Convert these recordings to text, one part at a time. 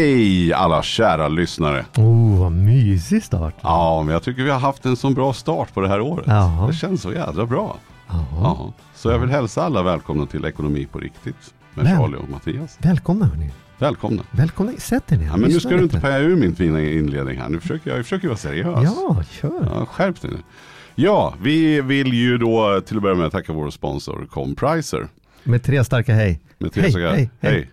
Hej alla kära lyssnare. Oh, vad mysig start. Ja, men jag tycker vi har haft en så bra start på det här året. Ja. Det känns så jädra bra. Ja. Ja. Så jag vill hälsa alla välkomna till Ekonomi på riktigt. Med Väl- Charlie och Mattias. Välkomna hörni. Välkomna. Välkomna, sätt er ner. Ja, men nu ska du inte paja ur min fina inledning här. Nu försöker jag, jag försöker vara seriös. Ja, kör. Ja, skärp dig nu. Ja, vi vill ju då till att börja med tacka vår sponsor Compricer. Med tre starka hej. Med tre Hej, hej, hej, hej. hej.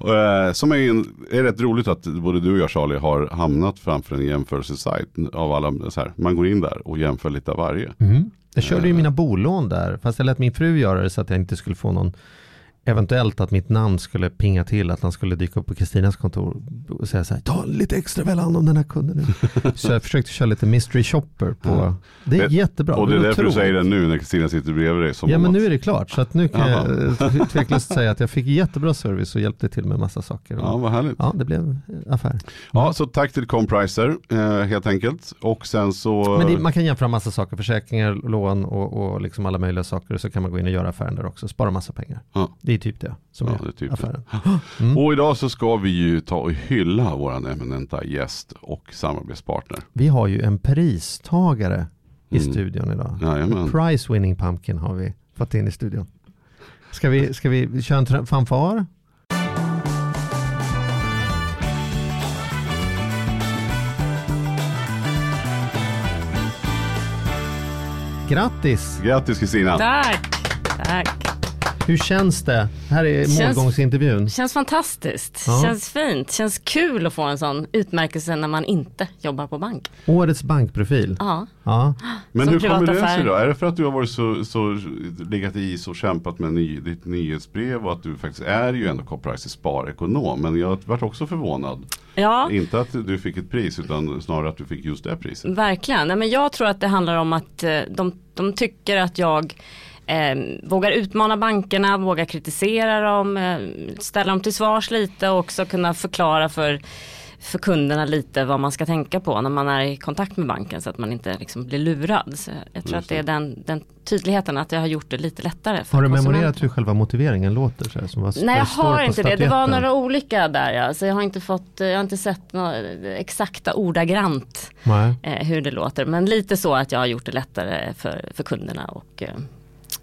Eh, Som är, en, är rätt roligt att både du och jag Charlie har hamnat framför en jämförelsesajt av alla, så här, man går in där och jämför lite av varje. Mm. Jag körde Eh. ju mina bolån där, fast jag lät min fru göra det så att jag inte skulle få någon Eventuellt att mitt namn skulle pinga till, att han skulle dyka upp på Kristinas kontor och säga så här, ta lite extra väl hand om den här kunden nu. så jag försökte köra lite mystery shopper på, Ja. det är Det- jättebra. och det är därför du säger det nu när Kristina sitter bredvid dig. Ja men nu är det klart, så att nu kan Jaha. jag eh, tveklöst säga att jag fick jättebra service och hjälpte till med massa saker. Ja, vad härligt. Ja, det blev affär. Ja, så tack till Compricer eh, helt enkelt. Och sen så... Men det, man kan jämföra massa saker, försäkringar, lån och, och liksom alla möjliga saker. Så kan man gå in och göra affären där också, spara massa pengar. Ja. Det är typ det som Ja, är, det är typ det. affären. Och idag så ska vi ju ta och hylla våran eminenta gäst och samarbetspartner. Vi har ju en pristagare i Mm. studion idag. Jajamän. Prize winning pumpkin har vi fått in i studion. Ska vi, ska vi köra en fanfar? Grattis! Grattis Kristina! Tack, tack. Hur känns det? Här är Känns- målgångsintervjun. Känns fantastiskt. Ja. Känns fint. Känns kul att få en sån utmärkelse när man inte jobbar på bank. Årets bankprofil. Ja, Ja. Men Som hur kommer det sig då? Är det för att du har varit så, så legat i så kämpat med ny, ditt nyhetsbrev och att du faktiskt är ju ändå Compricer sparekonom. Men jag varit också förvånad. ja Inte att du fick ett pris utan snarare att du fick just det priset. verkligen. Nej, men jag tror att det handlar om att eh, de, de tycker att jag eh, vågar utmana bankerna, vågar kritisera dem, eh, ställa dem till svars lite och också kunna förklara för för kunderna lite vad man ska tänka på när man är i kontakt med banken så att man inte liksom blir lurad. Så jag tror Just att det är den, den tydligheten att jag har gjort det lite lättare. Har du memorerat hur själva motiveringen låter? Så här, som var, Nej jag har inte det. Det var några olika där ja. Så jag har inte fått, jag har inte sett några exakta ordagrant eh, hur det låter. Men lite så att jag har gjort det lättare för, för kunderna och eh,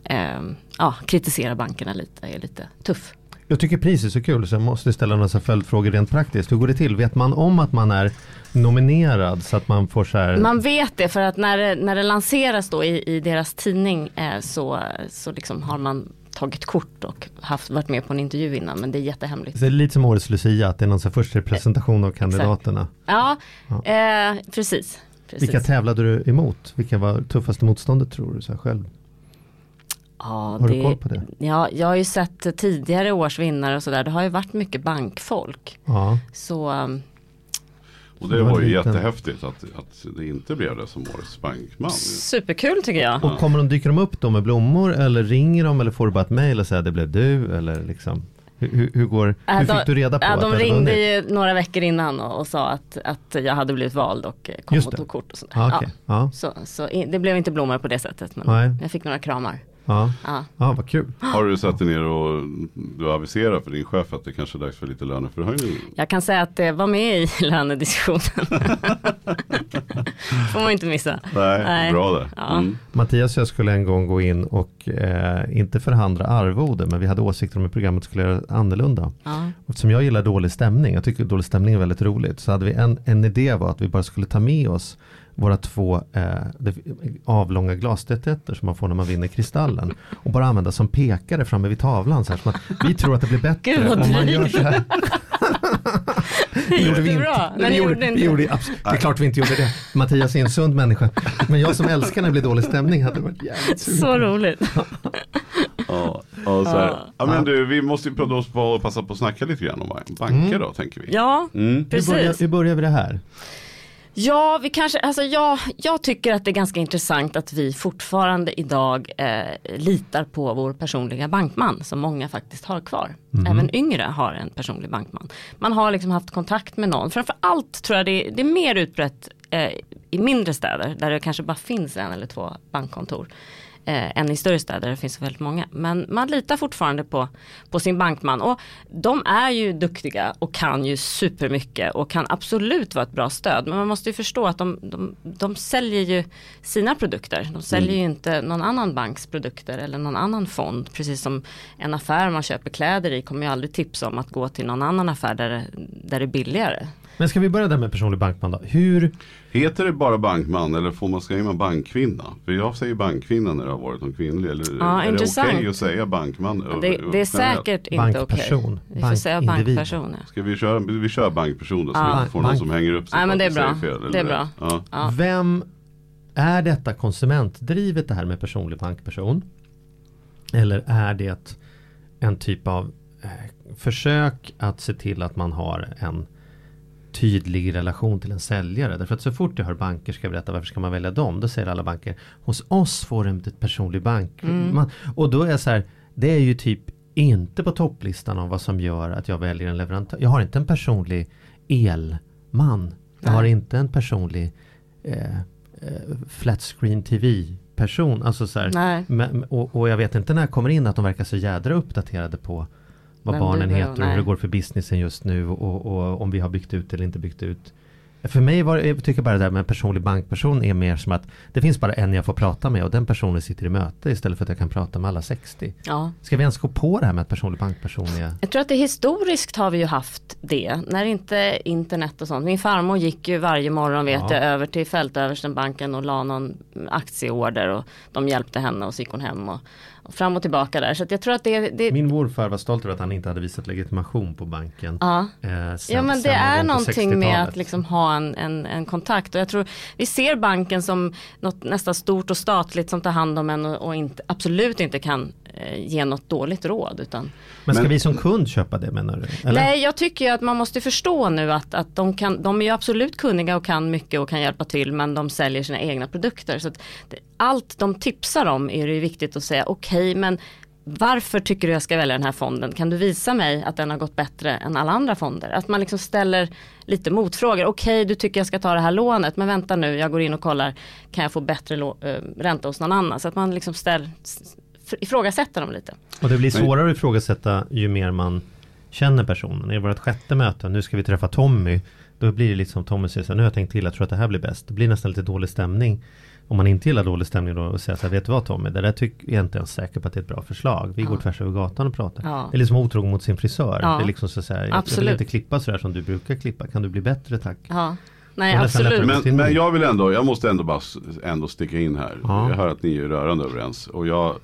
eh, ja, kritisera bankerna lite är lite tuff. Jag tycker pris är så kul så jag måste ställa några följdfrågor rent praktiskt. Hur går det till? Vet man om att man är nominerad så att man får så här? Man vet det för att när det, när det lanseras då i, i deras tidning eh, så, så liksom har man tagit kort och haft, varit med på en intervju innan men det är jättehemligt. Det är lite som årets Lucia, att det är någon första presentation av kandidaterna. Ja, Ja. eh, precis. precis. Vilka tävlade du emot? Vilka var tuffaste motståndet tror du så själv? Ja, Har du koll på det? Ja, jag har ju sett tidigare års vinnare och sådär. Det har ju varit mycket bankfolk. Ja, Så um, Och Det det var var ju jättehäftigt att, att det inte blev det som årets bankman. superkul tycker jag. och kommer de, dyker de upp då med blommor eller ringer de eller får du bara ett mejl och säger det blev du eller liksom? Hur, hur, går, Äh, hur fick du reda på Ja, att de ringde ju några veckor innan och, och sa att, att jag hade blivit vald och kom och det. tog kort och sådär. Ja, okej. ja, Så, så i- det blev inte blommor på det sättet men Nej. jag fick några kramar. Ja, Ja. ja, vad kul. Har du satt dig ner och du aviserar för din chef att det kanske är dags för lite löneförhöjning? Jag kan säga att det var med i lönediskussionen. Får man inte missa. Nej, Nej. bra där. Ja. Mm. Mattias och jag skulle en gång gå in och eh, inte förhandla arvode men vi hade åsikter om hur programmet skulle göra annorlunda. Ja. Och Eftersom jag gillar dålig stämning, jag tycker dålig stämning är väldigt roligt, så hade vi en, en idé var att vi bara skulle ta med oss våra två eh, det- avlånga glasdetetter som man får när man vinner Kristallen och bara använda som pekare framme vid tavlan. Så här, som att vi tror att det blir bättre Gud, om man gör så här. Det gjorde vi inte. Ni gjorde, gjorde inte vi gjorde, det är klart vi inte gjorde det. Mattias är en sund människa. Men jag som älskar när det blir dålig stämning hade varit jävligt sugen. Så roligt. Ja, ja, så här. ja men du, vi måste ju på och passa på att snacka lite grann om banker då, tänker vi. Ja, Mm. Hur börjar, precis. hur börjar vi det här? Ja, vi kanske, alltså jag, jag tycker att det är ganska intressant att vi fortfarande idag eh, litar på vår personliga bankman som många faktiskt har kvar. Även yngre har en personlig bankman. Man har liksom haft kontakt med någon. Framför allt tror jag det är, det är mer utbrett eh, i mindre städer där det kanske bara finns en eller två bankkontor. Eh, än i större städer det finns väldigt många. Men man litar fortfarande på, på sin bankman. Och de är ju duktiga och kan ju supermycket och kan absolut vara ett bra stöd. Men man måste ju förstå att de, de, de säljer ju sina produkter. De säljer ju inte någon annan banks produkter eller någon annan fond. Precis som en affär man köper kläder i kommer ju aldrig tipsa om att gå till någon annan affär där där det är billigare. Men ska vi börja där med personlig bankman då? Hur, Heter det bara bankman eller får man man bankkvinna? För jag säger bankkvinna när det har varit om kvinnlig. Eller Ja, är det intressant. okej att säga bankman? Det, över- det är säkert inte okej. Bankperson, Vi får säga bankperson. ja. Ska vi köra, vi kör bankperson då så Ja. vi inte får någon Bank- som hänger upp sig Nej, på men det är bra. fel, Det är bra. Ja. Ja. Vem är detta konsumentdrivet det här med personlig bankperson? Eller är det en typ av eh, försök att se till att man har en tydlig relation till en säljare. Därför att så fort jag hör banker ska berätta varför ska man välja dem? Då säger alla banker hos oss får du en personlig bank. Man, och då är jag så här, det är ju typ inte på topplistan av vad som gör att jag väljer en leverantör. Jag har inte en personlig elman. Jag har inte en personlig eh, eh, flat screen TV person. Alltså så här, men, och, och jag vet inte när jag kommer in att de verkar så jädra uppdaterade på vad Vem barnen heter och nej. hur det går för businessen just nu och, och om vi har byggt ut eller inte byggt ut. För mig var jag tycker bara det där med en personlig bankperson är mer som att det finns bara en jag får prata med och den personen sitter i möte istället för att jag kan prata med alla 60. Ja. Ska vi ens gå på det här med att personlig bankperson är... Jag tror att det historiskt har vi ju haft det. När inte internet och sånt. Min farmor gick ju varje morgon vet Ja. jag över till Fältöverstenbanken och la någon aktieorder och de hjälpte henne och så gick hon hem och fram och tillbaka där. Så att jag tror att det, det Min morfar var stolt över att han inte hade visat legitimation på banken. Ja. Eh, sen, Ja men det är någonting med 60-talet. att liksom ha en, en, en kontakt och jag tror vi ser banken som något nästan stort och statligt som tar hand om en och, och inte, absolut inte kan eh, ge något dåligt råd utan Men ska Men- vi som kund köpa det menar du? Eller? Nej, jag tycker ju att man måste förstå nu att, att de, kan, de är ju absolut kunniga och kan mycket och kan hjälpa till men de säljer sina egna produkter. Så att det, allt de tipsar om är det ju viktigt att säga okej men varför tycker du jag ska välja den här fonden? Kan du visa mig att den har gått bättre än alla andra fonder? Att man liksom ställer lite motfrågor. Okej, du tycker jag ska ta det här lånet, men vänta nu, jag går in och kollar, kan jag få bättre eh, ränta hos någon annan? Så att man liksom ställer, s- ifrågasätter dem lite. Och det blir svårare att ifrågasätta ju mer man känner personen. I vårt sjätte möte, nu ska vi träffa Tommy. Då blir det lite som Tommy säger så här, nu har jag tänkt till, jag tror att det här blir bäst. Det blir nästan lite dålig stämning. Om man inte gillar dålig stämning då och säger så här, vet du vad Tommy, det där tycker jag inte ens säker på att det är ett bra förslag. Vi går tvärs över gatan och pratar. Ja. Det är liksom otrogen mot sin frisör. Ja. Det är liksom så så här, jag, jag vill Absolut. inte klippa så där som du brukar klippa. Kan du bli bättre tack? Ja, nej absolut. Men, men jag vill ändå, jag måste ändå bara ändå sticka in här. Ja. Jag hör att ni är rörande överens. Och jag,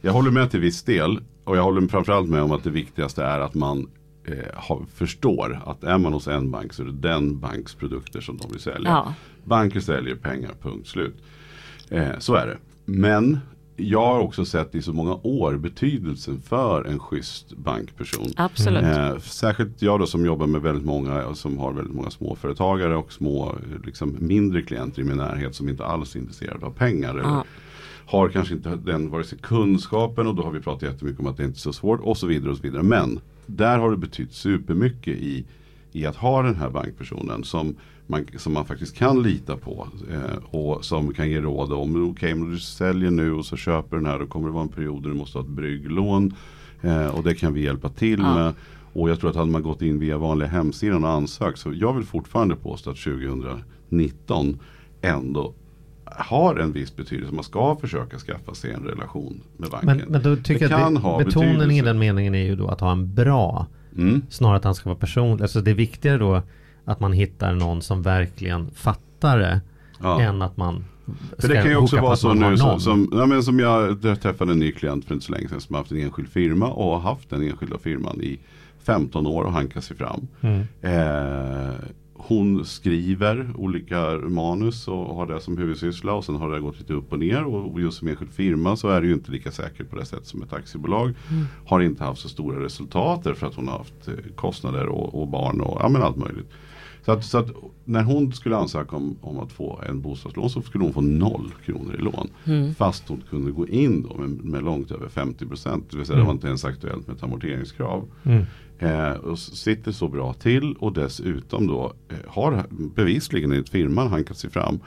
jag håller med till viss del. Och jag håller framförallt med om att det viktigaste är att man eh, förstår att är man hos en bank så är det den banks produkter som de vill sälja. Ja. Banker säljer pengar, punkt slut. Eh, så är det. Men jag har också sett i så många år betydelsen för en schysst bankperson. Absolut. Eh, särskilt jag då som jobbar med väldigt många och som har väldigt många småföretagare och små liksom, mindre klienter i min närhet som inte alls är intresserade av pengar. Eller Ja. har kanske inte den vare sig kunskapen och då har vi pratat jättemycket om att det inte är så svårt och så vidare och så vidare. Men där har det betytt supermycket i, i att ha den här bankpersonen som man, som man faktiskt kan lita på eh, och som kan ge råd om okej men du säljer nu och så köper den här då kommer det vara en period där du måste ha ett brygglån eh, och det kan vi hjälpa till Ja. med. Och jag tror att hade man gått in via vanliga hemsidan och ansökt så jag vill fortfarande påstå att 2019 ändå har en viss betydelse. Man ska försöka skaffa sig en relation med banken. Men, men då tycker Det jag att betoningen i betydelse. den meningen är ju då att ha en bra Mm. Snarare att han ska vara personlig. Alltså det är viktigare då att man hittar någon som verkligen fattar det. Ja. än att man För det kan ju också vara så nu som, som, ja, men som jag träffade en ny klient för inte så länge sedan som har haft en enskild firma och har haft den enskilda firman i 15 år och hankat sig fram. Mm. Eh, hon skriver olika manus och har det som huvudsyssla och sen har det gått lite upp och ner och just som enskild firma så är det ju inte lika säkert på det sätt som ett aktiebolag. Har inte haft så stora resultat för att hon har haft eh, kostnader och, och barn och ja, allt möjligt. Så att, så att när hon skulle ansöka om, om att få en bostadslån så skulle hon få noll kronor i lån. Fast hon kunde gå in då med, med långt över 50 procent. Det vill säga det var inte ens aktuellt med ett amorteringskrav. Mm. Eh, och sitter så bra till och dessutom då eh, har bevisligen enligt firman hankat sig fram.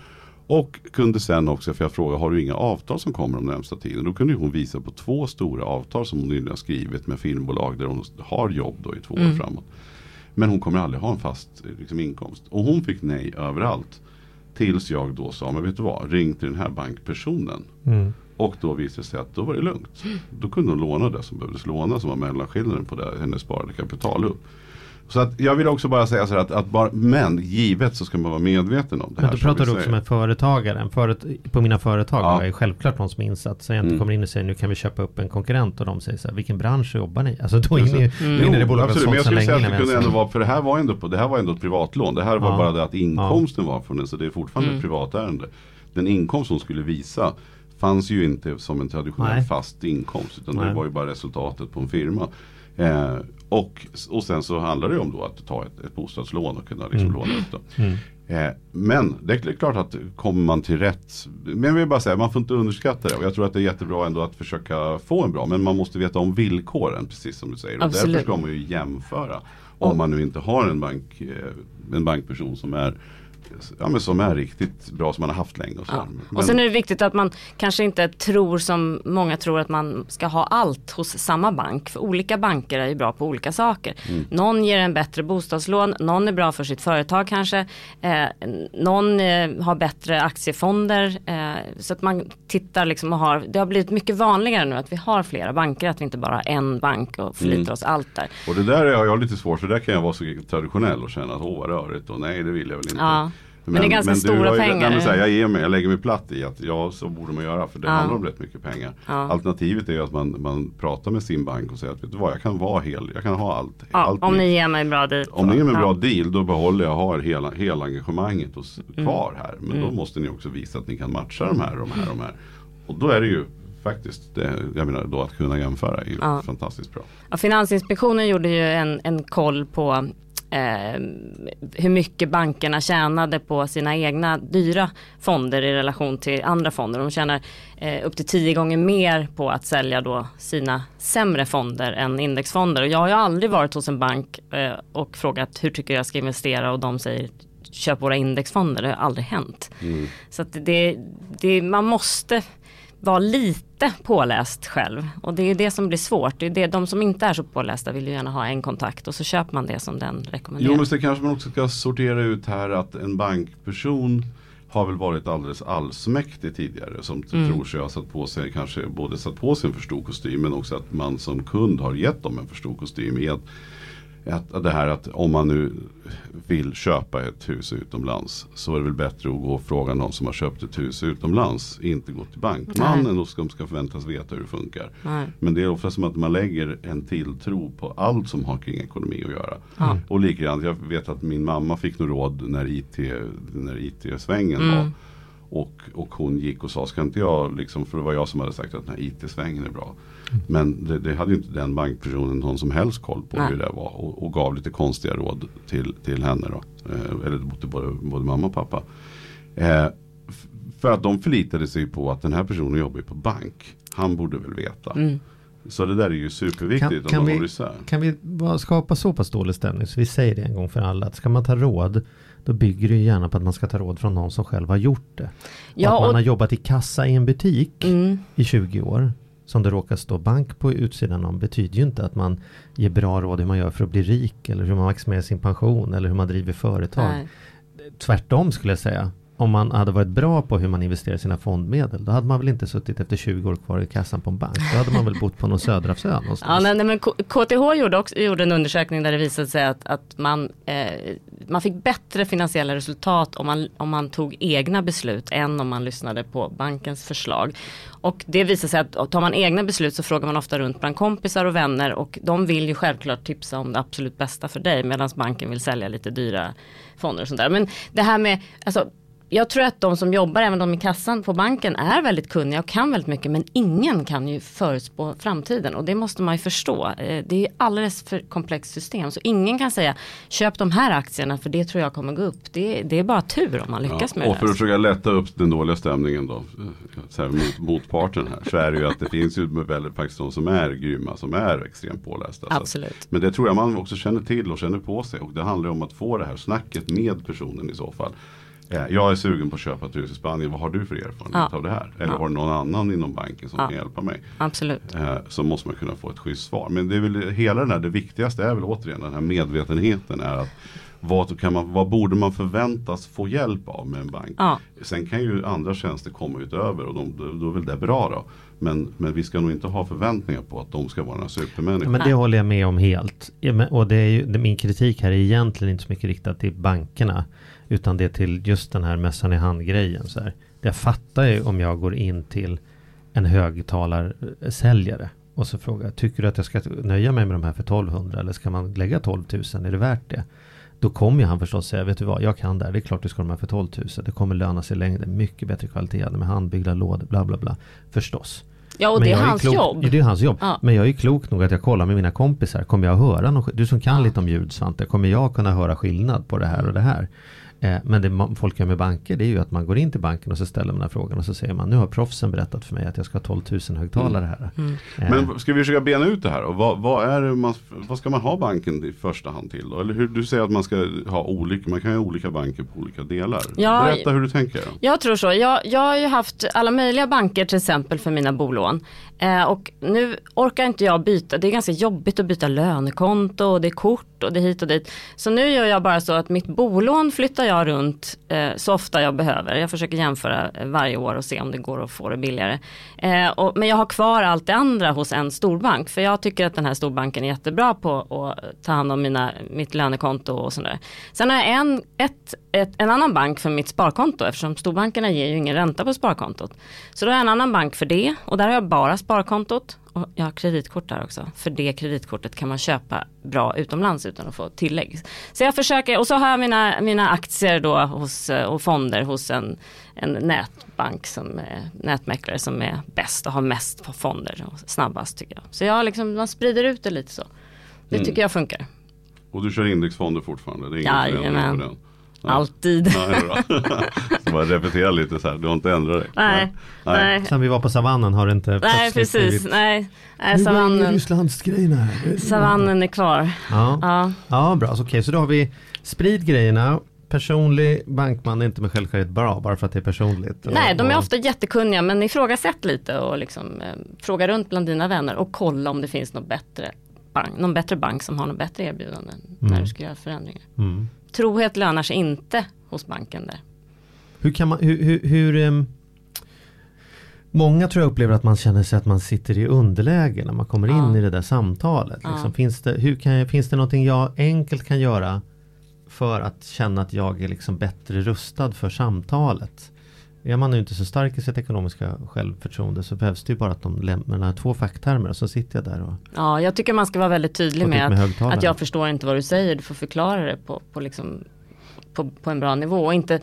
Och kunde sen också, för jag frågade, har du inga avtal som kommer om närmsta tiden? Då kunde hon visa på två stora avtal som hon nyligen har skrivit med filmbolag där hon har jobb då i två år framåt. Men hon kommer aldrig ha en fast liksom, inkomst. Och hon fick nej överallt. Tills jag då sa, men vet du vad, ring till den här bankpersonen. Mm. Och då visade det sig att då var det lugnt. Då kunde hon låna det som behövdes låna som var mellanskillnaden på det hennes sparade kapital upp. Så att jag vill också bara säga så här att, att bara, men givet så ska man vara medveten om det Men här. då som pratar du också med en företagare. En föret på mina företag Ja. ju självklart någon som är insatt. Så jag inte Mm. kommer in och säger nu kan vi köpa upp en konkurrent och de säger så här, vilken bransch jobbar ni? Alltså då inne, Just i- det. då inne i bolaget absolut, men jag skulle säga att det kunde ändå vara, för det här var ändå, på, det här var ändå ett privatlån. Det här var Ja. bara det att inkomsten var från den, så det är fortfarande Mm. ett privatärende. Den inkomst hon skulle visa fanns ju inte som en traditionell Nej. fast inkomst. Utan Nej. det var ju bara resultatet på en firma. Eh, och, och sen så handlar det om då att ta ett, ett bostadslån och kunna liksom Mm. låna ut det. Mm. Eh, men det är klart att kommer man till rätt. Men jag vill bara säga, man får inte underskatta det. Och jag tror att det är jättebra ändå att försöka få en bra. Men man måste veta om villkoren, precis som du säger. Och Absolut. därför ska man ju jämföra. Om man nu inte har en, bank, eh, en bankperson som är, ja, men som är riktigt bra, som man har haft länge. Och, så. Ja. Men, Och sen är det viktigt att man kanske inte tror som många tror att man ska ha allt hos samma bank. För olika banker är ju bra på olika saker. Mm. Någon ger en bättre bostadslån, någon är bra för sitt företag kanske. Eh, någon eh, har bättre aktiefonder. Eh, så att man tittar liksom och har, det har blivit mycket vanligare nu att vi har flera banker. Att vi inte bara har en bank och förlitar Mm. oss allt där. och det där har jag lite svårt för där kan jag vara så traditionell och känna att åh vad rörigt och nej det vill jag väl inte. Ja. Men det är ganska du stora ju- pengar. Nej, men här, jag, ger mig, jag lägger mig platt i att ja så borde man göra för det Ja. handlar om rätt mycket pengar. Ja. Alternativet är att man, man pratar med sin bank och säger att vet du vad jag kan vara hel, jag kan ha allt. Ja, allt om mitt- ni ger mig bra dit. om ni ger mig en bra deal då behåller jag har hela, hela engagemanget och, s- Mm. kvar här. Men då måste ni också visa att ni kan matcha de här, de här, de här. Och då är det ju faktiskt, det, jag menar då att kunna jämföra är ju fantastiskt bra. Finansinspektionen gjorde ju en, en koll på eh, hur mycket bankerna tjänade på sina egna dyra fonder i relation till andra fonder. De tjänar eh, upp till tio gånger mer på att sälja då sina sämre fonder än indexfonder. Och jag har ju aldrig varit hos en bank eh, och frågat hur tycker jag ska investera och de säger köp våra indexfonder. Det har aldrig hänt. Mm. Så det, det, man måste vara lite påläst själv. Och det är det som blir svårt. Det är det, de som inte är så pålästa vill ju gärna ha en kontakt och så köper man det som den rekommenderar. Jo men så kanske man också ska sortera ut här att en bankperson har väl varit alldeles allsmäktig tidigare som Mm. tror sig ha satt på sig kanske både satt på sig en för stor kostym men också att man som kund har gett dem en för stor kostym. I att, att, det här att om man nu vill köpa ett hus utomlands så är det väl bättre att gå och fråga någon som har köpt ett hus utomlands. Inte gå till bankmannen och som ska förväntas veta hur det funkar. Nej. Men det är ofta som att man lägger en tilltro på allt som har kring ekonomi att göra. Ja. Och likadant, jag vet att min mamma fick nog råd när IT, när IT-svängen Mm. var. Och, och hon gick och sa, ska inte jag, liksom, för det var jag som hade sagt att den här IT-svängen är bra. Men det, det hade ju inte den bankpersonen någon som helst koll på Nej. hur det var. Och, och gav lite konstiga råd till, till henne då. Eh, eller till både, både mamma och pappa. Eh, för att de förlitade sig på att den här personen jobbar på bank. Han borde väl veta. Mm. Så det där är ju superviktigt Kan- kan om vi- isär. Kan vi skapa så pass dålig stämning så vi säger det en gång för alla att ska man ta råd då bygger det ju gärna på att man ska ta råd från någon som själv har gjort det. Ja, och att man och- har jobbat i kassa i en butik Mm. i 20 år som det råkar stå bank på utsidan om betyder ju inte att man ger bra råd hur man gör för att bli rik eller hur man maximerar sin pension eller hur man driver företag. Nej. Tvärtom skulle jag säga om man hade varit bra på hur man investerar sina fondmedel, då hade man väl inte suttit efter 20 år kvar i kassan på en bank. Då hade man väl bott på någon södra Ja, någonstans. nej, nej, men KTH gjorde, också, gjorde en undersökning där det visade sig att, att man, eh, man fick bättre finansiella resultat om man, om man tog egna beslut än om man lyssnade på bankens förslag. Och det visar sig att tar man egna beslut så frågar man ofta runt bland kompisar och vänner och de vill ju självklart tipsa om det absolut bästa för dig medan banken vill sälja lite dyra fonder och sånt där. Men det här med, alltså jag tror att de som jobbar, även de i kassan på banken, är väldigt kunniga och kan väldigt mycket. Men ingen kan ju förutspå framtiden och det måste man ju förstå. Eh, Det är alldeles för komplext system. Så ingen kan säga köp de här aktierna för det tror jag kommer gå upp. Det, det är bara tur om man lyckas med och det. för att försöka lätta upp den dåliga stämningen då, så här, mot motparten här, så är det ju att det finns ju väldigt faktiskt de som är grymma, som är extremt pålästa. Så att- Absolut. Men det tror jag man också känner till och känner på sig och det handlar om att få det här snacket med personen i så fall. Eh, Jag är sugen på att köpa ett hus i Spanien, vad har du för erfarenhet Ja. av det här? Eller Ja. har du någon annan inom banken som Ja. kan hjälpa mig? Absolut. Eh, Så måste man kunna få ett schysst svar. Men det är väl hela den här, det viktigaste är väl återigen den här medvetenheten är att vad, kan man, vad borde man förväntas få hjälp av med en bank? Ja. Sen kan ju andra tjänster komma utöver och de, då, då är väl det bra då. Men, men vi ska nog inte ha förväntningar på att de ska vara några supermänniskor. Men det håller jag med om helt. Och det är ju, det, min kritik här är egentligen inte så mycket riktad till bankerna. Utan det är till just den här mössan i hand-grejen. Så här. Jag fattar ju om jag går in till en högtalarsäljare. Och så frågar jag, tycker du att jag ska nöja mig med de här för 1200 eller ska man lägga 12 000? Är det värt det? Då kommer han förstås säga, vet du vad, jag kan det här, det är klart du ska ha de här för 12 000. Det kommer löna sig i längden, mycket bättre kvalitet med handbyggda lådor, bla bla bla. Förstås. Ja och det är jag hans klok, jobb. Det är hans jobb. Ja. Men jag är klok nog att jag kollar med mina kompisar. Kommer jag höra någon, Du som kan lite om ljud Svante, kommer jag kunna höra skillnad på det här och det här? Eh, men det folk gör med banker det är ju att man går in till banken och så ställer man den här frågan och så säger man nu har proffsen berättat för mig att jag ska ha 12 000 högtalare här. Mm. Eh, Men ska vi försöka bena ut det här? Och vad, vad, är det man, vad ska man ha banken i första hand till? Då? Eller hur, du säger att man ska ha olika, man kan ha olika banker på olika delar. Ja, Berätta hur du tänker. Jag tror så. Jag, jag har ju haft alla möjliga banker till exempel för mina bolån. Eh, och nu orkar inte jag byta. Det är ganska jobbigt att byta lönekonto och det är kort och det är hit och dit. Så nu gör jag bara så att mitt bolån flyttar jag runt eh, så ofta jag behöver. Jag försöker jämföra eh, varje år och se om det går att få det billigare. Eh, och, men jag har kvar allt det andra hos en storbank. För jag tycker att den här storbanken är jättebra på att ta hand om mina, mitt lönekonto och sådär. Sen har jag en, ett, ett, en annan bank för mitt sparkonto eftersom storbankerna ger ju ingen ränta på sparkontot. Så då har jag en annan bank för det och där har jag bara sparkontot. Och jag har kreditkort där också. För det kreditkortet kan man köpa bra utomlands utan att få tillägg. Så jag försöker, och så har jag mina, mina aktier då hos, eh, och fonder hos en, en nätbank som är nätmäklare som är bäst och har mest på fonder och snabbast tycker jag. Så jag liksom, man sprider ut det lite så. Det Mm. tycker jag funkar. Och du kör indexfonder fortfarande? Det är ingen Jajamän. Ja. Alltid. Nej, bra. Så bara repetera lite så här, du har inte ändrat dig? Nej, nej. Sen vi var på savannen har det inte Nej precis, blivit- nej. nej savannen, Rysslandsgrejerna här. savannen är kvar. Ja, Ja. ja bra. Så, Okej, så då har vi sprid grejerna. Personlig bankman är inte med självklarhet bra, bara för att det är personligt. Nej, de är ofta jättekunniga men ifrågasätt lite och liksom, eh, fråga runt bland dina vänner och kolla om det finns något bättre bank, någon bättre bank som har något bättre erbjudanden när du ska göra förändringar. Mm. Trohet lönar sig inte hos banken där. Hur kan man, hur, hur, hur ehm, Många tror jag upplever att man känner sig att man sitter i underläge när man kommer in Ja. i det där samtalet. Ja. Liksom, finns, det, hur kan finns det någonting jag enkelt kan göra för att känna att jag är liksom bättre rustad för samtalet? Är man inte så stark i sitt ekonomiska självförtroende så behövs det ju bara att de lämnar två facktermer och så sitter jag där och Ja, jag tycker man ska vara väldigt tydlig med, ut med att, att jag förstår inte vad du säger. Du får förklara det på, på, liksom, på, på en bra nivå och inte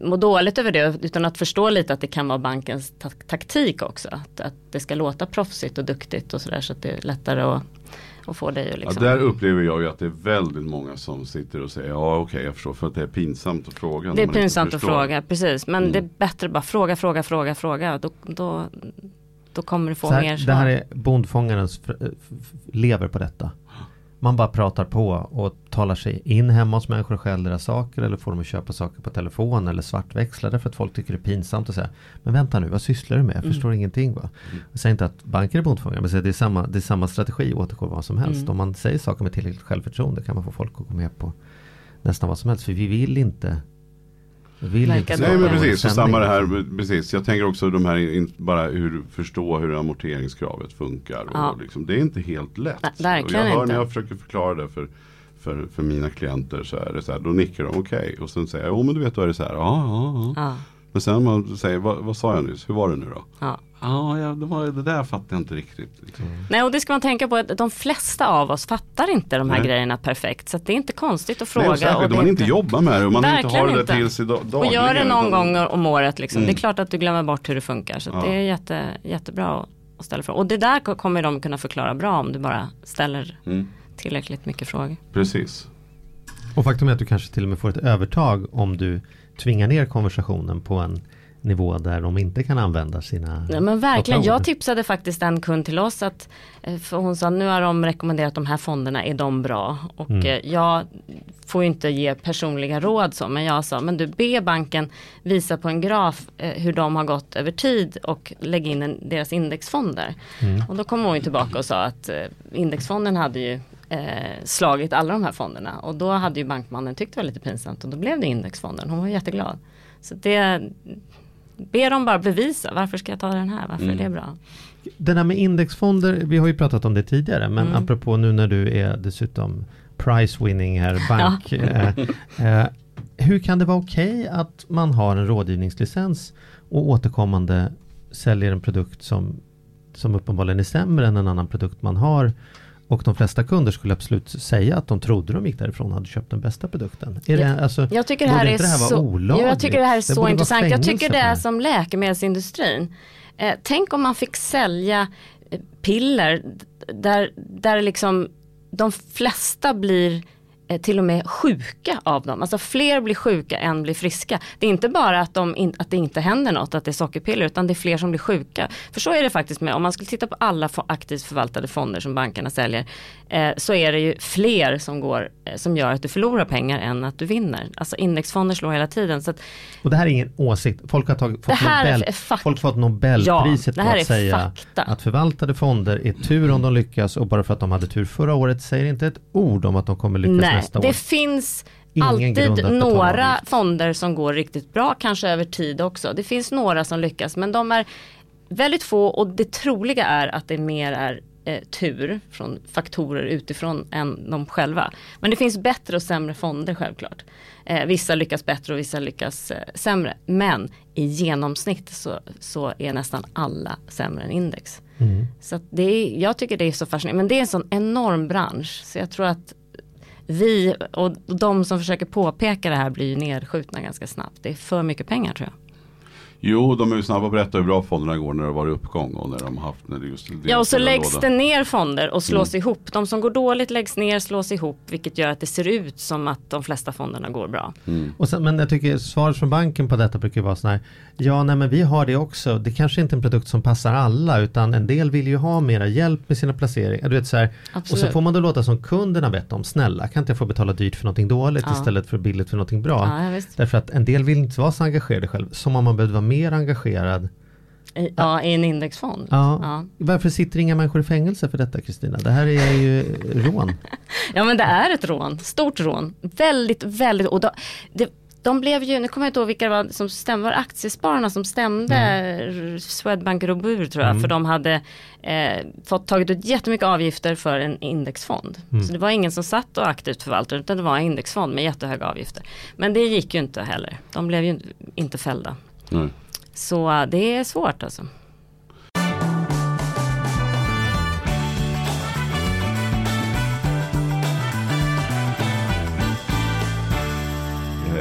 må dåligt över det utan att förstå lite att det kan vara bankens ta- taktik också. Att, att det ska låta proffsigt och duktigt och sådär så att det är lättare att, att få dig att Ja, liksom. där upplever jag ju att det är väldigt många som sitter och säger ja okej jag förstår för att det är pinsamt att fråga. det är pinsamt att fråga, precis. Men Mm. det är bättre bara fråga, fråga, fråga, fråga. Då, då, då kommer du få här, mer svar. Det här är bondfångarens f- lever på detta. Man bara pratar på och talar sig in hemma hos människor och stjäl deras saker eller får dem att köpa saker på telefon eller svartväxla därför att folk tycker det är pinsamt att säga Men vänta nu, vad sysslar du med? Jag förstår ingenting va? Jag säger inte att banker är bondfångare men det är samma, det är samma strategi återgår vad som helst. Mm. Om man säger saker med tillräckligt självförtroende kan man få folk att gå med på nästan vad som helst. För vi vill inte Vill inte Nej men precis, så stämning. samma det här, precis. Jag tänker också de här, in, bara hur, förstå hur amorteringskravet funkar. Ja. Och liksom, det är inte helt lätt. Nej, verkligen och jag hör inte. när jag försöker förklara det för, för, för mina klienter så är det så här, då nickar de okej. Och sen säger jag, jo men du vet då är det så här, ja, ja, ja. Men sen man säger, vad, vad sa jag nyss, hur var det nu då? ja. Ja, ja det, var, det där fattar jag inte riktigt. Liksom. Nej och det ska man tänka på att de flesta av oss fattar inte de här Nej. grejerna perfekt. Så att det är inte konstigt att Nej, fråga. och särskilt och om man inte jobbar med det och man inte har Verkligen det där inte. till sig da- dagligen. Och gör det någon gång om året liksom. Mm. Det är klart att du glömmer bort hur det funkar. Så Ja. det är jätte, jättebra att- ställa frågor. Och det där ko- kommer de kunna förklara bra om du bara ställer Mm, tillräckligt mycket frågor. precis. Och faktum är att du kanske till och med får ett övertag om du tvingar ner konversationen på en nivå där de inte kan använda sina Ja, men verkligen, ord. jag tipsade faktiskt en kund till oss att eh, för hon sa nu har de rekommenderat de här fonderna, är de bra? Och Mm. eh, jag får ju inte ge personliga råd så, men jag sa men du be banken visa på en graf eh, hur de har gått över tid och lägg in en, deras indexfonder. Mm. Och då kom hon ju tillbaka och sa att indexfonden hade ju eh, slagit alla de här fonderna och då hade ju bankmannen tyckt det var lite pinsamt och då blev det indexfonden. Hon var jätteglad. Så det Be dem bara bevisa, varför ska jag ta den här, varför Mm. är det bra? Det där med indexfonder, vi har ju pratat om det tidigare, men Mm. apropå nu när du är dessutom price winning här, bank. eh, eh, hur kan det vara okej att man har en rådgivningslicens och återkommande säljer en produkt som, som uppenbarligen är sämre än en annan produkt man har och de flesta kunder skulle absolut säga att de trodde de gick därifrån och hade köpt den bästa produkten. Är det, alltså, Jag tycker det här är det här så, olagligt? jag tycker det här är så intressant. Jag tycker det är som läkemedelsindustrin. Eh, tänk om man fick sälja eh, piller där, där liksom de flesta blir till och med sjuka av dem. Alltså fler blir sjuka än blir friska. Det är inte bara att, de in, att det inte händer något, att det är sockerpiller, utan det är fler som blir sjuka. För så är det faktiskt med, om man skulle titta på alla aktivt förvaltade fonder som bankerna säljer, eh, så är det ju fler som, går, eh, som gör att du förlorar pengar än att du vinner. Alltså indexfonder slår hela tiden. Så att, Och det här är ingen åsikt. Folk har tagit, fått, Nobel, folk fått Nobelpriset Ja, på att säga fakta. att förvaltade fonder är tur om de lyckas och bara för att de hade tur förra året säger inte ett ord om att de kommer lyckas nej, nästa det år. finns Ingen grund alltid några fonder som går riktigt bra, kanske över tid också. Det finns några som lyckas, men de är väldigt få och det troliga är att det mer är eh, tur från faktorer utifrån än de själva. Men det finns bättre och sämre fonder självklart. Eh, vissa lyckas bättre och vissa lyckas eh, sämre. Men i genomsnitt så, så är nästan alla sämre än index. Mm. Så det är, jag tycker det är så fascinerande. Men det är en sån enorm bransch. Så jag tror att vi och de som försöker påpeka det här blir ju nedskjutna ganska snabbt. Det är för mycket pengar tror jag. Jo, de är ju snabba att berätta hur bra fonderna går när det har varit uppgång och när de har haft när det just Ja och så läggs låda. det ner fonder och slås Mm. ihop. De som går dåligt läggs ner, slås ihop. Vilket gör att det ser ut som att de flesta fonderna går bra. Och sen, men jag tycker svaret från banken på detta brukar vara sån här, ja nej men vi har det också, det kanske inte är en produkt som passar alla utan en del vill ju ha mera hjälp med sina placeringar. Du vet, så här, och så får man då låta som kunderna bett om, snälla kan inte jag få betala dyrt för någonting dåligt Ja. istället för billigt för någonting bra. Ja. Därför att en del vill inte vara så engagerade själv, som om man behövde vara mer engagerad. I, ja, i en indexfond. Ja. Ja. Varför sitter inga människor i fängelse för detta Kristina? Det här är ju rån. Ja men det är ett rån, stort rån. Väldigt, väldigt, och då, det, de blev ju, nu kommer jag inte ihåg vilka det var som stämde, var aktiespararna som stämde mm. Swedbank Robur tror jag, för de hade eh, fått tagit ut jättemycket avgifter för en indexfond. Så det var ingen som satt och aktivt förvaltade utan det var en indexfond med jättehöga avgifter. Men det gick ju inte heller, de blev ju inte fällda. Nej. Så det är svårt alltså.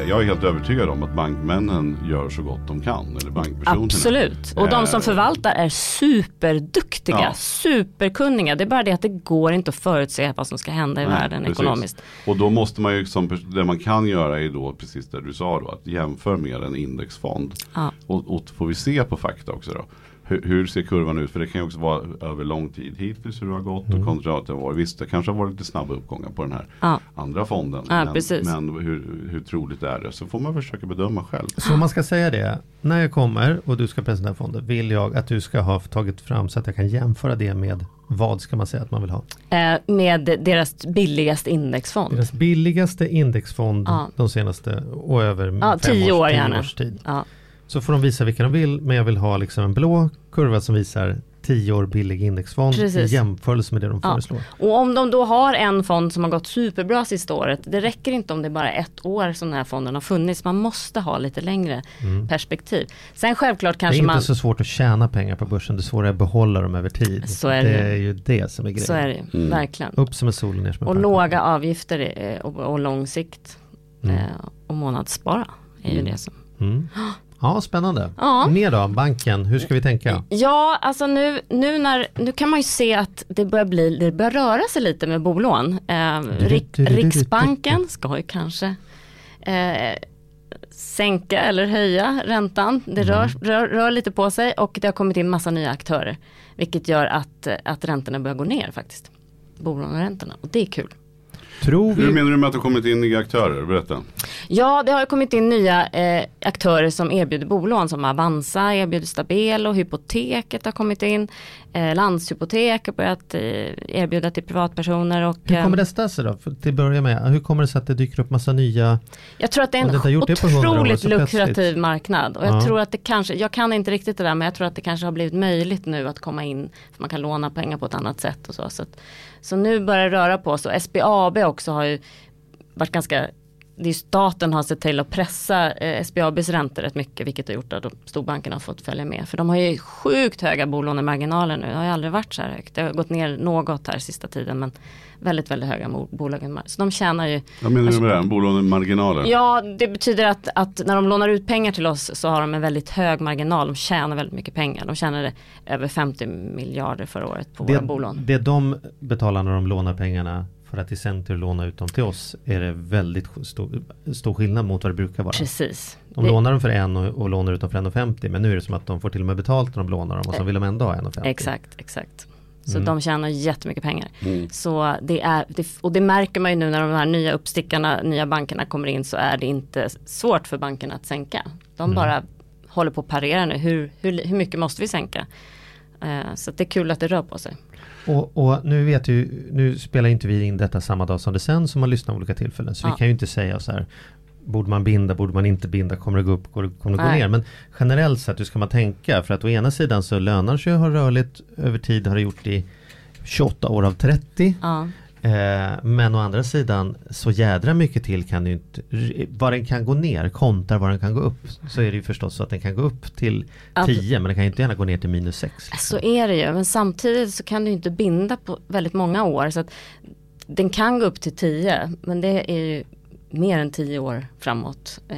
Jag är helt övertygad om att bankmännen gör så gott de kan. Eller bankpersonerna. Absolut. Och de som Eh, förvaltar är superduktiga, Ja. superkunniga. Det är bara det att det går inte att förutse vad som ska hända i Nej, världen precis. ekonomiskt. Och då måste man ju, som, det man kan göra är då precis det du sa då, att jämföra med en indexfond. Ja. Och, och får vi se på fakta också då. Hur, hur ser kurvan ut? För det kan ju också vara över lång tid hittills hur det har gått och kontra att det har varit. Visst det kanske har varit lite snabba uppgångar på den här Ja. andra fonden. Ja, men men hur, hur troligt är det? Så får man försöka bedöma själv. Så man ska säga det, när jag kommer och du ska presentera fonden, vill jag att du ska ha tagit fram så att jag kan jämföra det med vad ska man säga att man vill ha? Eh, med deras billigaste indexfond. Deras billigaste indexfond Ja. de senaste och över Ja, fem tio års, år tio gärna. års tid. Ja. Så får de visa vilka de vill, men jag vill ha liksom en blå kurva som visar 10 år billig indexfond Precis. i jämförelse med det de Ja. föreslår. Och om de då har en fond som har gått superbra sista året, det räcker inte om det är bara ett år som den här fonden har funnits, man måste ha lite längre perspektiv. Sen självklart Mm. Det är kanske inte man, så svårt att tjäna pengar på börsen, det svåra är att behålla dem över tid. Så är det det. är ju det som är grejen. så är det ju, verkligen. Upp som en sol och ner som en Och pannkaka. låga avgifter och, och lång sikt. Mm. Eh, och månadsspara är ju det som. Mm. Ja, spännande. Ja. Mer då, banken, hur ska vi tänka? Ja, alltså nu, nu, när, nu kan man ju se att det börjar, bli, det börjar röra sig lite med bolån. Eh, Rik, Riksbanken ska ju kanske eh, sänka eller höja räntan. Det rör, rör, rör lite på sig och det har kommit in massa nya aktörer. Vilket gör att, att räntorna börjar gå ner faktiskt. Bolåneräntorna och det är kul. Tror Hur vi... menar du med att det har kommit in nya aktörer? Berätta. Ja, det har kommit in nya eh, aktörer som erbjuder bolån som Avanza erbjuder Stabelo, Hypoteket har kommit in, eh, Landshypotek har börjat eh, erbjuda till privatpersoner och Hur eh, kommer det sig då? För till att börja med, hur kommer det sig att det dyker upp massa nya? jag tror att det är en det på 100 år, otroligt lukrativ marknad och jag Ja. tror att det kanske, jag kan inte riktigt det där men jag tror att det kanske har blivit möjligt nu att komma in, för man kan låna pengar på ett annat sätt och så. Så, att, så nu börjar det röra på sig SBAB också har ju varit ganska det är staten har sett till att pressa eh, SBABs räntor rätt mycket vilket har gjort att de storbankerna har fått följa med. För de har ju sjukt höga bolånemarginaler nu. Det har ju aldrig varit så här högt. Det har gått ner något här sista tiden men väldigt väldigt höga bolagen. Så de tjänar ju Vad menar du med det? Bolånemarginaler? Ja, det betyder att, att när de lånar ut pengar till oss så har de en väldigt hög marginal. De tjänar väldigt mycket pengar. De tjänade över 50 miljarder förra året på våra Det, bolån. det de betalar när de lånar pengarna för att i sin tur låna ut dem till oss är det väldigt stor, stor skillnad mot vad det brukar vara. Precis. De Det- lånar dem för en och, och lånar ut dem för 1,50 men nu är det som att de får till och med betalt när de lånar dem och så vill de ändå ha 1,50. Exakt, exakt. Så Mm. de tjänar jättemycket pengar. Så det är, det, och det märker man ju nu när de här nya uppstickarna, nya bankerna kommer in så är det inte svårt för bankerna att sänka. De Mm. bara håller på att parera nu, hur, hur, hur mycket måste vi sänka? Eh, så det är kul att det rör på sig. Och, och nu vet ju, nu spelar inte vi in detta samma dag som det sen som man lyssnar på olika tillfällen. Så Ja. vi kan ju inte säga så här Borde man binda, borde man inte binda, kommer det gå upp, kommer det, det gå ner? Men generellt sett, hur ska man tänka? För att å ena sidan så lönar sig att ha rörligt över tid, har det gjort i 28 år av 30. Ja. Eh, men å andra sidan så jädra mycket till kan ju inte, vad den kan gå ner kontar vad den kan gå upp. Så är det ju förstås så att den kan gå upp till Ja. 10 men den kan ju inte gärna gå ner till minus 6. Så är det ju, men samtidigt så kan du inte binda på väldigt många år. Så att den kan gå upp till 10, men det är ju mer än 10 år framåt. Eh,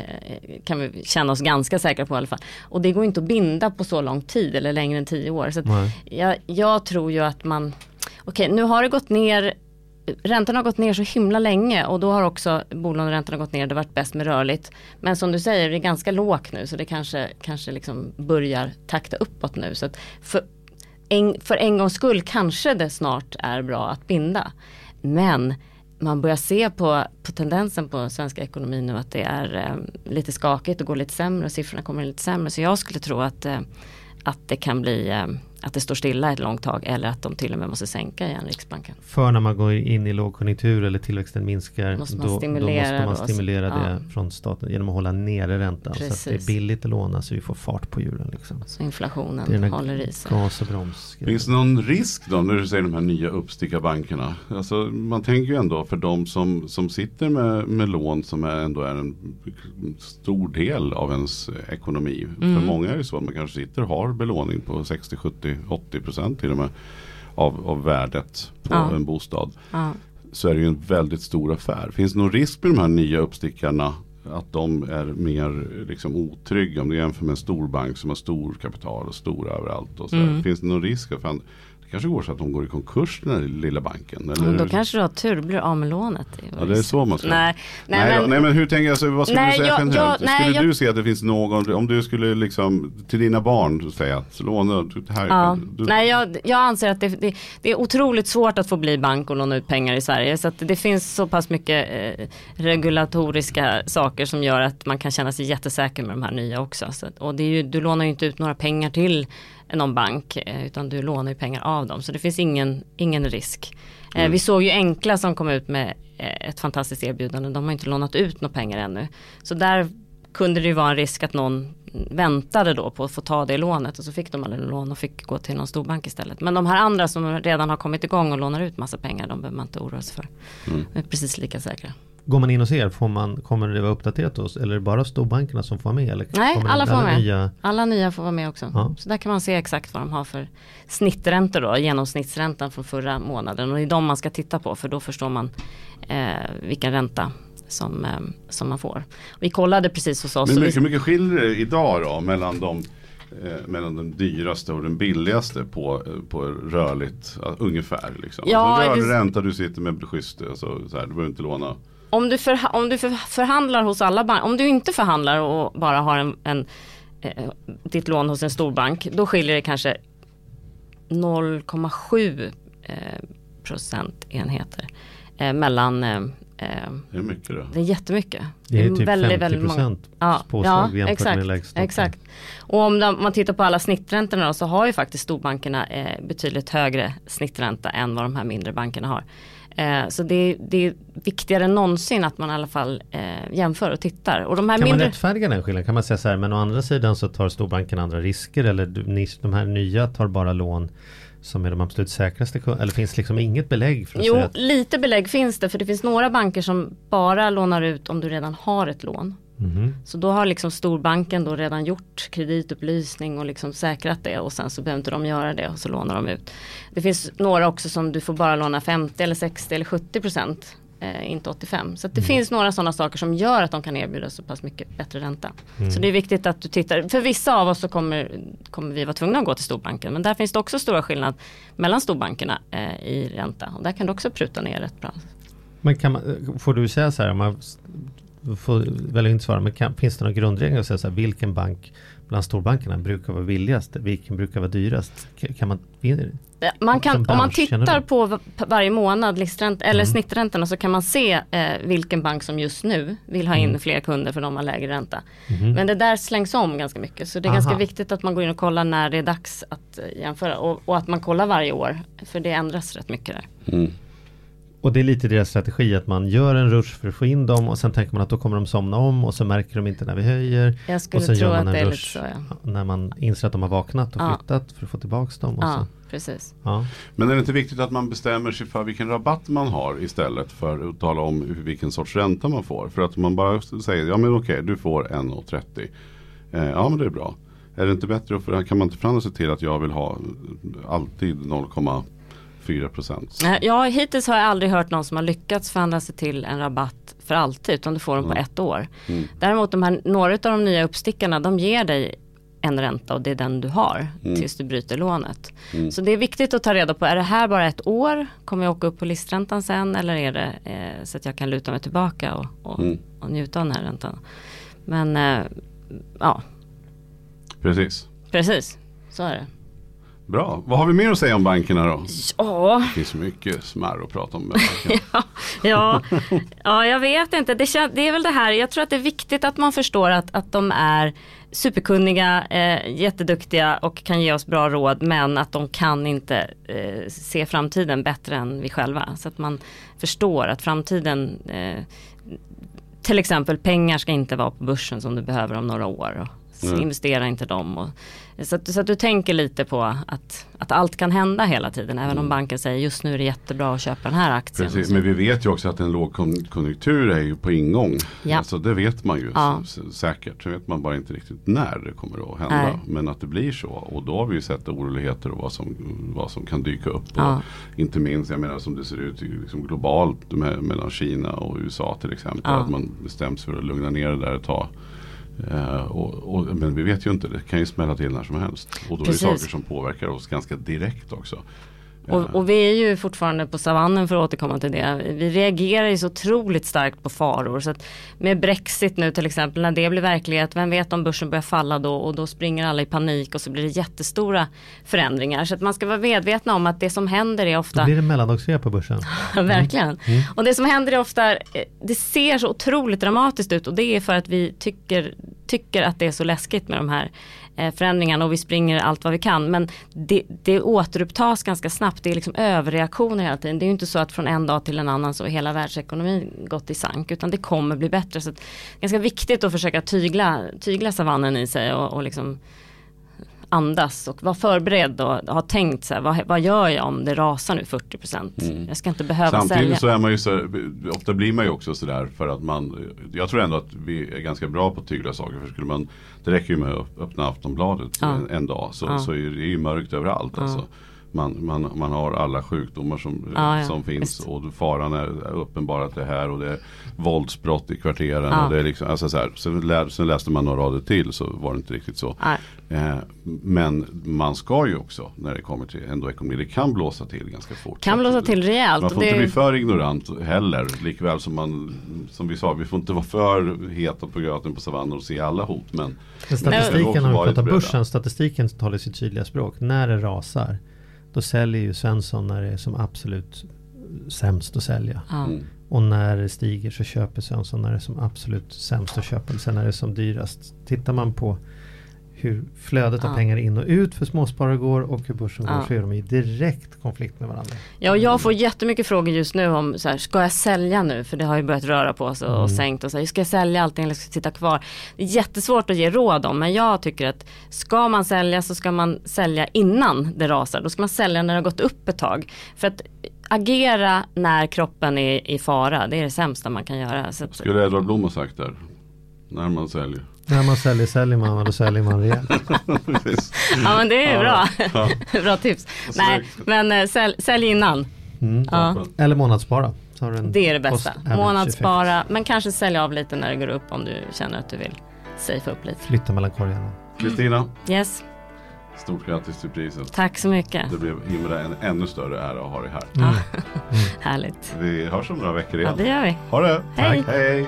kan vi känna oss ganska säkra på i alla fall. Och det går inte att binda på så lång tid eller längre än 10 år. Så jag, jag tror ju att man, okej nu har det gått ner Räntorna har gått ner så himla länge och då har också bolåneräntorna gått ner. Det har varit bäst med rörligt. Men som du säger, det är ganska lågt nu så det kanske, kanske liksom börjar takta uppåt nu. Så att för, en, för en gångs skull kanske det snart är bra att binda. Men man börjar se på, på tendensen på svenska ekonomin nu att det är eh, lite skakigt och går lite sämre och siffrorna kommer lite sämre. Så jag skulle tro att, eh, att det kan bli eh, att det står stilla ett långt tag eller att de till och med måste sänka igen Riksbanken. För när man går in i lågkonjunktur eller tillväxten minskar Måste man då, stimulera då måste man då, stimulera så- det ja. från staten genom att hålla nere räntan. Så att det är Precis. billigt att låna så vi får fart på hjulen. Liksom. Så inflationen Det är den håller i sig. gas och broms. Finns det någon risk då när du säger de här nya uppstickarbankerna? Alltså, man tänker ju ändå för de som, som sitter med, med lån som är, ändå är en stor del av ens ekonomi. Mm. För många är det så att man kanske sitter och har belåning på 60, 70, 80 procent till och med av, av värdet på Ja. en bostad. Ja. Så är det ju en väldigt stor affär. Finns det någon risk med de här nya uppstickarna? Att de är mer liksom, otrygga om du jämför med en stor bank som har stor kapital och stor överallt. Och så. Mm. Finns det någon risk? att kanske går så att de går i konkurs den här lilla banken. Eller? Men då kanske du har tur, då blir du av med lånet. Ja det är så man ska. Nej, nej, Nej, men, nej men hur tänker jag, så, vad skulle Nej, du säga jag- generellt? jag- skulle jag- du se att det finns någon, om du skulle liksom till dina barn säga att låna, här Ja. du, Nej, jag, jag anser att det, det, det är otroligt svårt att få bli bank och låna ut pengar i Sverige. Så att det finns så pass mycket eh, regulatoriska saker som gör att man kan känna sig jättesäker med de här nya också. Så och det är ju, du lånar ju inte ut några pengar till någon bank eh, utan du lånar ju pengar av dem. Så det finns ingen, ingen risk. Eh, vi såg ju Enkla som kom ut med eh, ett fantastiskt erbjudande. De har inte lånat ut några pengar ännu. Så där kunde det ju vara en risk att någon väntade då på att få ta det lånet och så fick de aldrig lån och fick gå till någon storbank istället. Men de här andra som redan har kommit igång och lånar ut massa pengar, de behöver man inte oroa sig för. De är precis lika säkra. Går man in och ser, får man, kommer det vara uppdaterat hos, eller är det bara storbankerna som får vara med? Eller Nej, alla får vara med. Nya, Alla nya får vara med också. Ja. Så där kan man se exakt vad de har för snitträntor då, genomsnittsräntan från förra månaden. Och det är de man ska titta på för då förstår man eh, vilken ränta som, eh, som man får. Vi kollade precis hos oss. Men och vi- mycket, mycket skiljer det idag då mellan de eh, mellan den dyraste och den billigaste på, eh, på rörligt, ungefär. Liksom. Ja, alltså, rörlig det- ränta, du sitter med schysst, alltså, så här, du behöver inte låna. Om du, för, om du för, förhandlar hos alla banker, om du inte förhandlar och bara har en, en, eh, ditt lån hos en storbank, då skiljer det kanske 0,7 eh, procentenheter eh, mellan eh, eh, eh, Det är mycket då. det är jättemycket. det är typ 50 många- procent Ja, påslag ja, jämfört exakt, med lägsta. exakt. Och om man tittar på alla snitträntorna då, så har ju faktiskt storbankerna eh, betydligt högre snittränta än vad de här mindre bankerna har. Eh, så det, det är viktigare än någonsin att man i alla fall eh, jämför och tittar. Och de här Kan man mindre... rättfärdiga den skillnaden? Kan man säga så här, men å andra sidan så tar storbanken andra risker eller de här nya tar bara lån som är de absolut säkraste Eller finns liksom inget belägg för att Jo, säga att, lite belägg finns det för det finns några banker som bara lånar ut om du redan har ett lån. Mhm. Så då har liksom storbanken då redan gjort kreditupplysning och liksom säkrat det och sen så behöver inte de göra det och så lånar de ut. Det finns några också som du får bara låna 50 eller 60 eller 70 procent. Eh, inte 85. Så det finns några sådana saker som gör att de kan erbjuda så pass mycket bättre ränta. Så det är viktigt att du tittar. För vissa av oss så kommer, kommer vi vara tvungna att gå till storbanken. Men där finns det också stora skillnad mellan storbankerna eh, i ränta. Och där kan du också pruta ner rätt bra. Men kan man, får du säga så här, man får välja inte svara, men kan, finns det några grundregler att säga så här, vilken bank bland storbankerna brukar vara billigast? Vilken brukar vara dyrast? Kan, man, Man kan, om man tittar på varje månad eller snitträntorna så kan man se eh, vilken bank som just nu vill ha in fler kunder för de har lägre ränta. Men det där slängs om ganska mycket så det är Aha. ganska viktigt att man går in och kollar när det är dags att eh, jämföra och, och att man kollar varje år för det ändras rätt mycket där. Och det är lite deras strategi att man gör en rush för att få in dem och sen tänker man att då kommer de somna om och så märker de inte när vi höjer. Jag Och skulle sen tro gör att man det en är lite rush så ja. när man inser att de har vaknat och Ja. flyttat för att få tillbaka dem. Och Ja, så. precis. Ja. Men är det inte viktigt att man bestämmer sig för vilken rabatt man har istället för att tala om vilken sorts ränta man får? För att man bara säger, ja men okej, du får 1,30. Eh, ja men det är bra. Är det inte bättre, att för, kan man inte förhandla sig till att jag vill ha alltid 0,4 procent? Ja, hittills har jag aldrig hört någon som har lyckats förhandla sig till en rabatt för alltid utan du får den på ett år. Mm. Däremot de här, några av de nya uppstickarna de ger dig en ränta och det är den du har Mm. tills du bryter lånet. Så det är viktigt att ta reda på, är det här bara ett år? Kommer jag åka upp på listräntan sen eller är det eh, så att jag kan luta mig tillbaka och, och, Mm. och njuta av den här räntan? Men eh, ja, Precis. precis. Så är det. Bra. Vad har vi mer att säga om bankerna då? Ja, Det finns mycket smär att prata om. bankerna. ja, ja, jag vet inte. Det, det är väl det här, jag tror att det är viktigt att man förstår att, att de är superkunniga, eh, jätteduktiga och kan ge oss bra råd men att de kan inte eh, se framtiden bättre än vi själva. Så att man förstår att framtiden eh, till exempel pengar ska inte vara på börsen som du behöver om några år. Mm. Investera inte dem. Och, så, att, så att du tänker lite på att, att allt kan hända hela tiden. Även om banken säger just nu är det jättebra att köpa den här aktien. Precis, men vi vet ju också att en lågkonjunktur är ju på ingång. Ja. Alltså det vet man ju Ja. säkert. Så vet man bara inte riktigt när det kommer att hända. Nej. Men att det blir så. Och då har vi ju sett oroligheter och vad som, vad som kan dyka upp. Ja. Inte minst, jag menar som det ser ut liksom globalt med, mellan Kina och USA till exempel. Att man bestämt sig för att lugna ner det där ett tag. Eh, och, och, men vi vet ju inte, det kan ju smälla till när som helst. Och då Precis. är det saker som påverkar oss ganska direkt också. Och, och, vi är ju fortfarande på savannen för att återkomma till det. Vi reagerar ju så otroligt starkt på faror. Så att med Brexit nu till exempel, när det blir verklighet, vem vet om börsen börjar falla då och då springer alla i panik och så blir det jättestora förändringar. Så att man ska vara medvetna om att det som händer är ofta... Då blir det mellandagsrea på börsen. Verkligen. Mm. Och det som händer är ofta, det ser så otroligt dramatiskt ut och det är för att vi tycker, tycker att det är så läskigt med de här Eh, förändringarna och vi springer allt vad vi kan. Men det, det återupptas ganska snabbt. Det är liksom överreaktioner hela tiden. Det är ju inte så att från en dag till en annan så har hela världsekonomin gått i sank. Utan det kommer bli bättre. Så det är ganska viktigt att försöka tygla, tygla savannen i sig och, och liksom andas och vara förberedd och ha tänkt så här, vad, vad gör jag om det rasar nu 40 procent? Mm. Jag ska inte behöva Samtidigt sälja. så är man ju så, ofta blir man ju också sådär för att man, jag tror ändå att vi är ganska bra på att tygla saker. För skulle man, det räcker ju med att öppna Aftonbladet ja. en, en, dag så, ja. så är det ju mörkt överallt. Ja. Alltså man, man, man har alla sjukdomar som, ja, ja, som finns och faran är uppenbar att det är här och det är våldsbrott i kvarteren. Ja. Och det är liksom, alltså så här, sen, lä, sen läste man några rader till så var det inte riktigt så. Eh, men man ska ju också när det kommer till ändå ekonomi, det kan blåsa till ganska fort. Kan blåsa till rejält. Man får det... inte bli för ignorant heller. Likväl som man, som vi sa, vi får inte vara för heta på gröten på savannen och se alla hot. Men statistiken, om vi pratar börsen, statistiken talar sitt tydliga språk. När det rasar då säljer ju Svensson när det är som absolut sämst att sälja. Mm. Och när det stiger så köper Svensson när det är som absolut sämst att köpa. Sen när det är som dyrast. Tittar man på hur flödet av pengar in och ut för småsparare går och hur börsen går så är de i direkt konflikt med varandra. Ja, och jag får jättemycket frågor just nu om så här, ska jag sälja nu? För det har ju börjat röra på sig och, mm. sänkt och så här, ska jag sälja allting eller ska jag sitta kvar? Det är jättesvårt att ge råd om, men jag tycker att ska man sälja så ska man sälja innan det rasar. Då ska man sälja när det har gått upp ett tag. För att agera när kroppen är i fara, det är det sämsta man kan göra. Så att, Skulle Edvard Blom ha sagt där? När man säljer? När man säljer säljer man och då säljer man rejält. ja men det är bra. bra tips. Nej men äh, sälj, sälj innan. Mm. Ja. Eller månadsspara. det är det bästa. Månadsspara men kanske sälja av lite när det går upp om du känner att du vill safea upp lite. Flytta mellan korgarna. Kristina. Yes. Stort grattis till priset. Tack så mycket. Det blev himla en ännu större ära att ha dig här. Mm. Mm. Härligt. Vi hörs om några veckor igen. Ja det gör vi. Ha det. Hej. Tack. Hej.